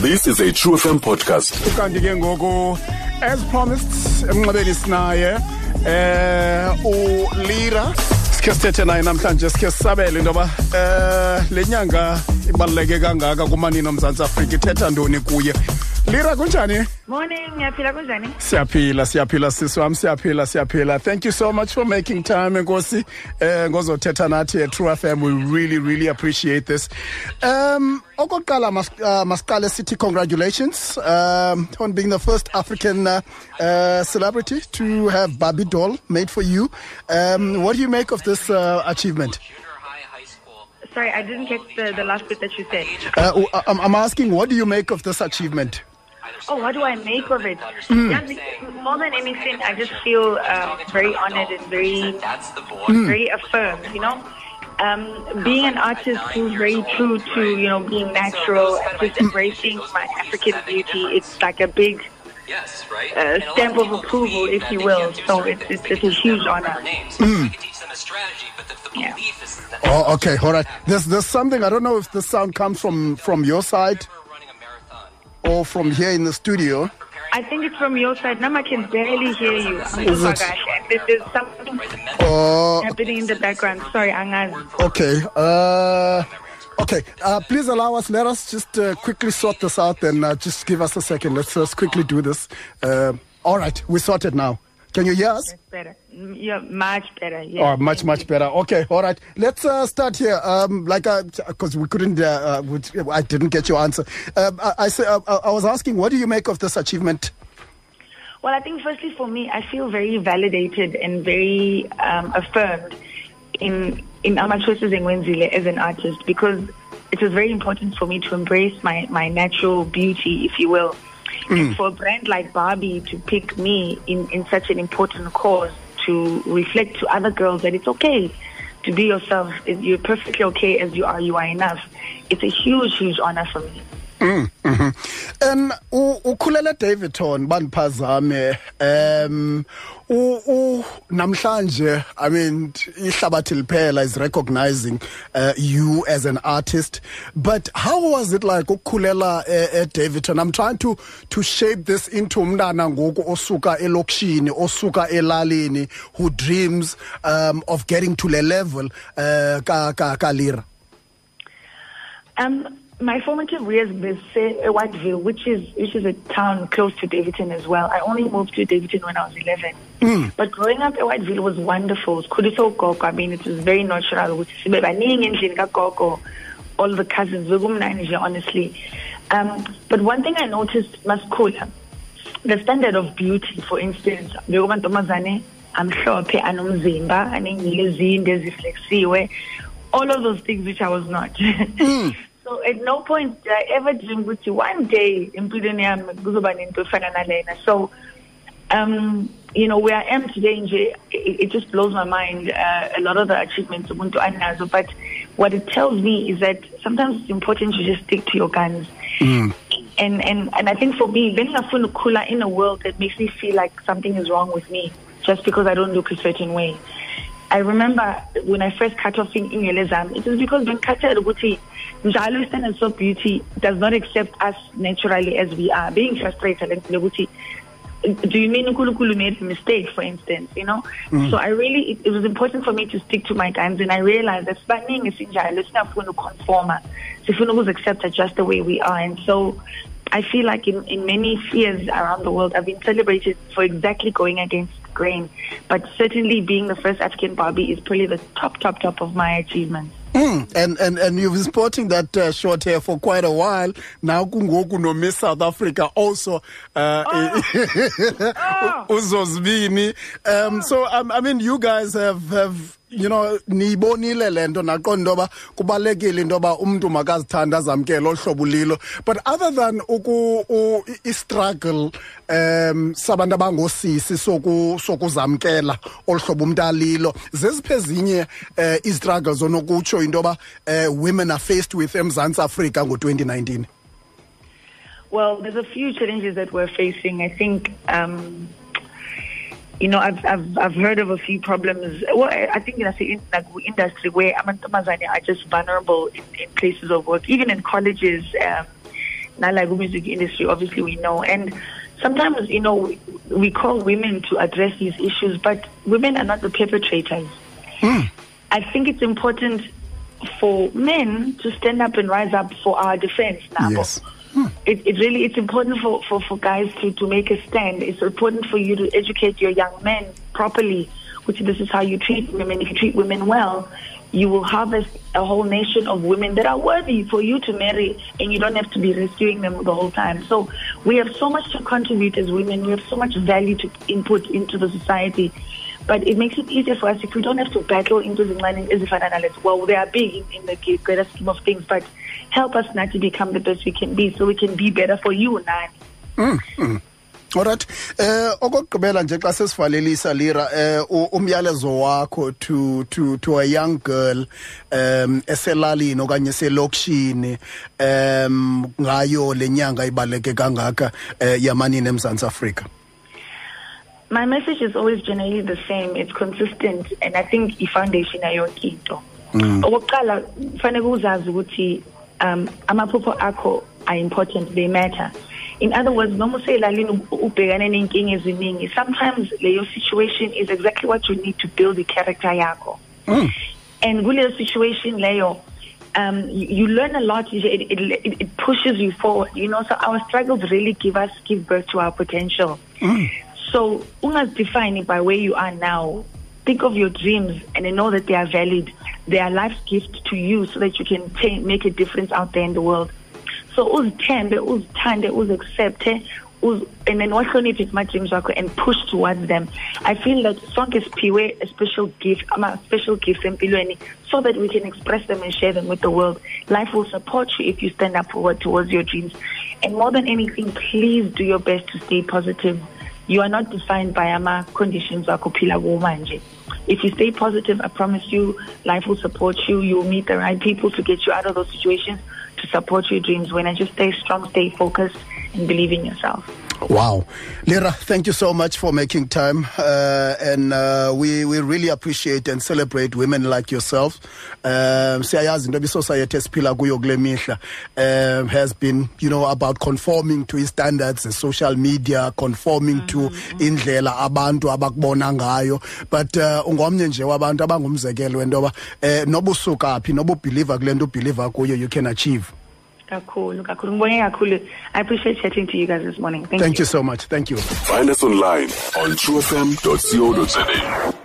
This is a True FM podcast. kanti ke ngoku as promised emnxebeni sinaye eh ulira sikhe sithethe naye namhlanje sikhe sisabele into yoba eh le nyanga ibaluleke kangaka kumanini omzantsi afrika ithetha ntoni kuye lira kunjani? Morning, ngiyaphila kunjani? siyaphila siyaphila sisi wam siyaphila siyaphila. Thank you so much for making time enkosi eh ngozothetha nathi at Tru FM we really really appreciate this. Um okokuqala mas, uh, masiqale sithi congratulations. Um on being the first African uh, uh, celebrity to have Barbie doll made for you. Um what do you make of this uh, achievement? Sorry, I didn't catch the, the last bit that you said. uh, I'm, I'm asking what do you make of this achievement Oh, what do I make of it? Yeah, more than anything, I just feel um, very honored and very, very affirmed. You know, um, being an artist who's very true to you know being natural and just embracing my African beauty. It's like a big uh, stamp of approval, if you will. So it's, it's, it's a huge honor. Mm. Yeah. oh okay all right there's there's something I don't know if the sound comes from from your side or from here in the studio I think it's from your side. Now I can barely hear you. Is it? gosh, there's, something uh happening in the background. Sorry, Angaz. Okay. Uh, okay. Uh, please allow us. Let us just uh, quickly sort this out. and uh, just give us a second. Let's just quickly do this. Uh, all right. We sorted now. Can you hear us? Better. Mm, Yeah, much better. Yeah. Oh, much much better. Okay. All right. Let's uh, start here. Um, like, because we couldn't. Uh, uh, I didn't get your answer. Um, I, I, say, uh, I was asking, what do you make of this achievement? Well, I think firstly for me, I feel very validated and very um, affirmed in in my choices in Wenzile as an artist because it was very important for me to embrace my my natural beauty, if you will. And for a brand like Barbie to pick me in, in such an important cause to reflect to other girls that it's okay to be yourself. You're perfectly okay as you are. You are enough. It's a huge, huge honor for me. Um u- ukhulele Daveyton baniphazame um u namhlanje I mean ihlabathi liphela is recognizing uh, you as an artist. But how was it like ukukhulela uh, at Daveyton? I'm trying to to shape this into umntana ngoku osuka elokishini osuka elalini who dreams um of getting to le level uh ka ka ka Lira. Um, my formative years was uh, Wattville, which is which is a town close to Daveyton as well. I only moved to Daveyton when I was 11. But growing up at Wattville was wonderful. Kuliso Gogo, I mean, it was very natural. Ukuthi sibe baningi endlini kagogo, All the cousins, honestly. Um, but one thing I noticed, Maskula, the standard of beauty, for instance, amhlophe anomzimba anengile ezinde eziflexiwe all of those things which I was not. so at no point did I ever dream ukuthi one day empilweni yami kuzoba nento efana nalena. So um, you know, where I am today, nje, it, it just blows my mind. Uh, a lot of the achievements umuntu anazo, but what it tells me is that sometimes it's important to just stick to your guns. And, and and I think for me, bengingafuna ukukhula in a world that makes me feel like something is wrong with me just because I don't look a certain way. I remember when I first cut off in Ingelezam, it was because when Kata Rubuti, Njalo standards of beauty does not accept us naturally as we are. Being frustrated and Rubuti, do you mean Nkulunkulu made a mistake, for instance, you know? Mm. So I really, it, it was important for me to stick to my guns and I realized that spanning is injalo, sinafuna conform, sifuna accept just the way we are. And so I feel like in, in many spheres around the world, I've been celebrated for exactly going against grain. But certainly being the first African Barbie is probably the top, top, top of my achievements. Mm, and and and you've been sporting that uh, short hair for quite a while now. Kungoku no Miss South Africa also. Uh, Oh. uzozibini. Um, so um, I mean, you guys have have you know niyibonile lento naqonda intoba kubalekile intoba umuntu makazithanda azamkele ohlobo lilo but other than uku i- i-struggle um sabantu abangosisi soku sokuzamkela olhlobo umuntu alilo. Zeziphi ezinye uh, i-struggles onokutsho intoba uh, women are faced with emzantsi afrika ngo-2019 Well, there's a few challenges that we're facing. I think, um, you know, I've, I've I've heard of a few problems. Well, I I think in the industry where amantombazane are just vulnerable in, in places of work, even in colleges. Um, not like music industry, obviously we know. And sometimes, you know, we, we call women to address these issues, but women are not the perpetrators. I think it's important for men to stand up and rise up for our defense now. Yes. It, it really it's important for, for, for guys to, to make a stand. It's important for you to educate your young men properly, which this is how you treat women. If you treat women well, you will harvest a whole nation of women that are worthy for you to marry and you don't have to be rescuing them the whole time. So we have so much to contribute as women. We have so much value to input into the society. But it makes it easier for us if we don't have to battle into as if analysts. Well, they are big in, in the greater scheme of things, but help us not to become the best we can be so we can be better for you, Nani. Alright. Eh okugqibela nje xa sesivalelisa Lira eh umyalezo wakho to to to a young girl um eselalini okanye eselokishini um ngayo lenyanga ibaleke kangaka eh, yamanini eMzantsi Afrika. My message is always generally the same. It's consistent, and I think i-foundation yonke into. Okokuqala, kufanele uzazi ukuthi um amaphupho akho are important, they matter. In other words, noma uselalini ubhekane nenkinga eziningi, sometimes leyo situation is exactly what you need to build the character yakho. And kuleyo situation leyo, um, you, learn a lot. It, it, it, it pushes you forward. You know, so our struggles really give us give birth to our potential. So, define it by where you are now. Think of your dreams and know that they are valid. They are life's gift to you so that you can make a difference out there in the world. So uzithembe, uzithande, uzaccepte, uz and then wahloniphe my dreams wakho and push towards them. I feel that sonke siphiwe a special gift, ama special gifts empilweni so that we can express them and share them with the world. Life will support you if you stand up forward towards your dreams. And more than anything, please do your best to stay positive. You are not defined by ama conditions wakho phila kuwo manje. If you stay positive, I promise you, life will support you. You will meet the right people to get you out of those situations, to support your dreams. When I just stay strong, stay focused, and believe in yourself. Wow. Lira, thank you so much for making time. Uh, and uh, we, we really appreciate and celebrate women like yourself. Um, siyayazi into society esiphila kuyo kule mihla um, has been, you know, about conforming to his standards and social media, conforming to indlela abantu abakubona ngayo. But uh, ungomnye nje wabantu abangumzekelo wento yoba eh, noba usuka phi, noba ubhiliva kule nto ubhiliva kuyo, you can achieve. Kakhulu, kakhulu. Ngibonge kakhulu. I appreciate chatting to you guys this morning. Thank, Thank you so much. Thank you. Find us online on trufm.co.za.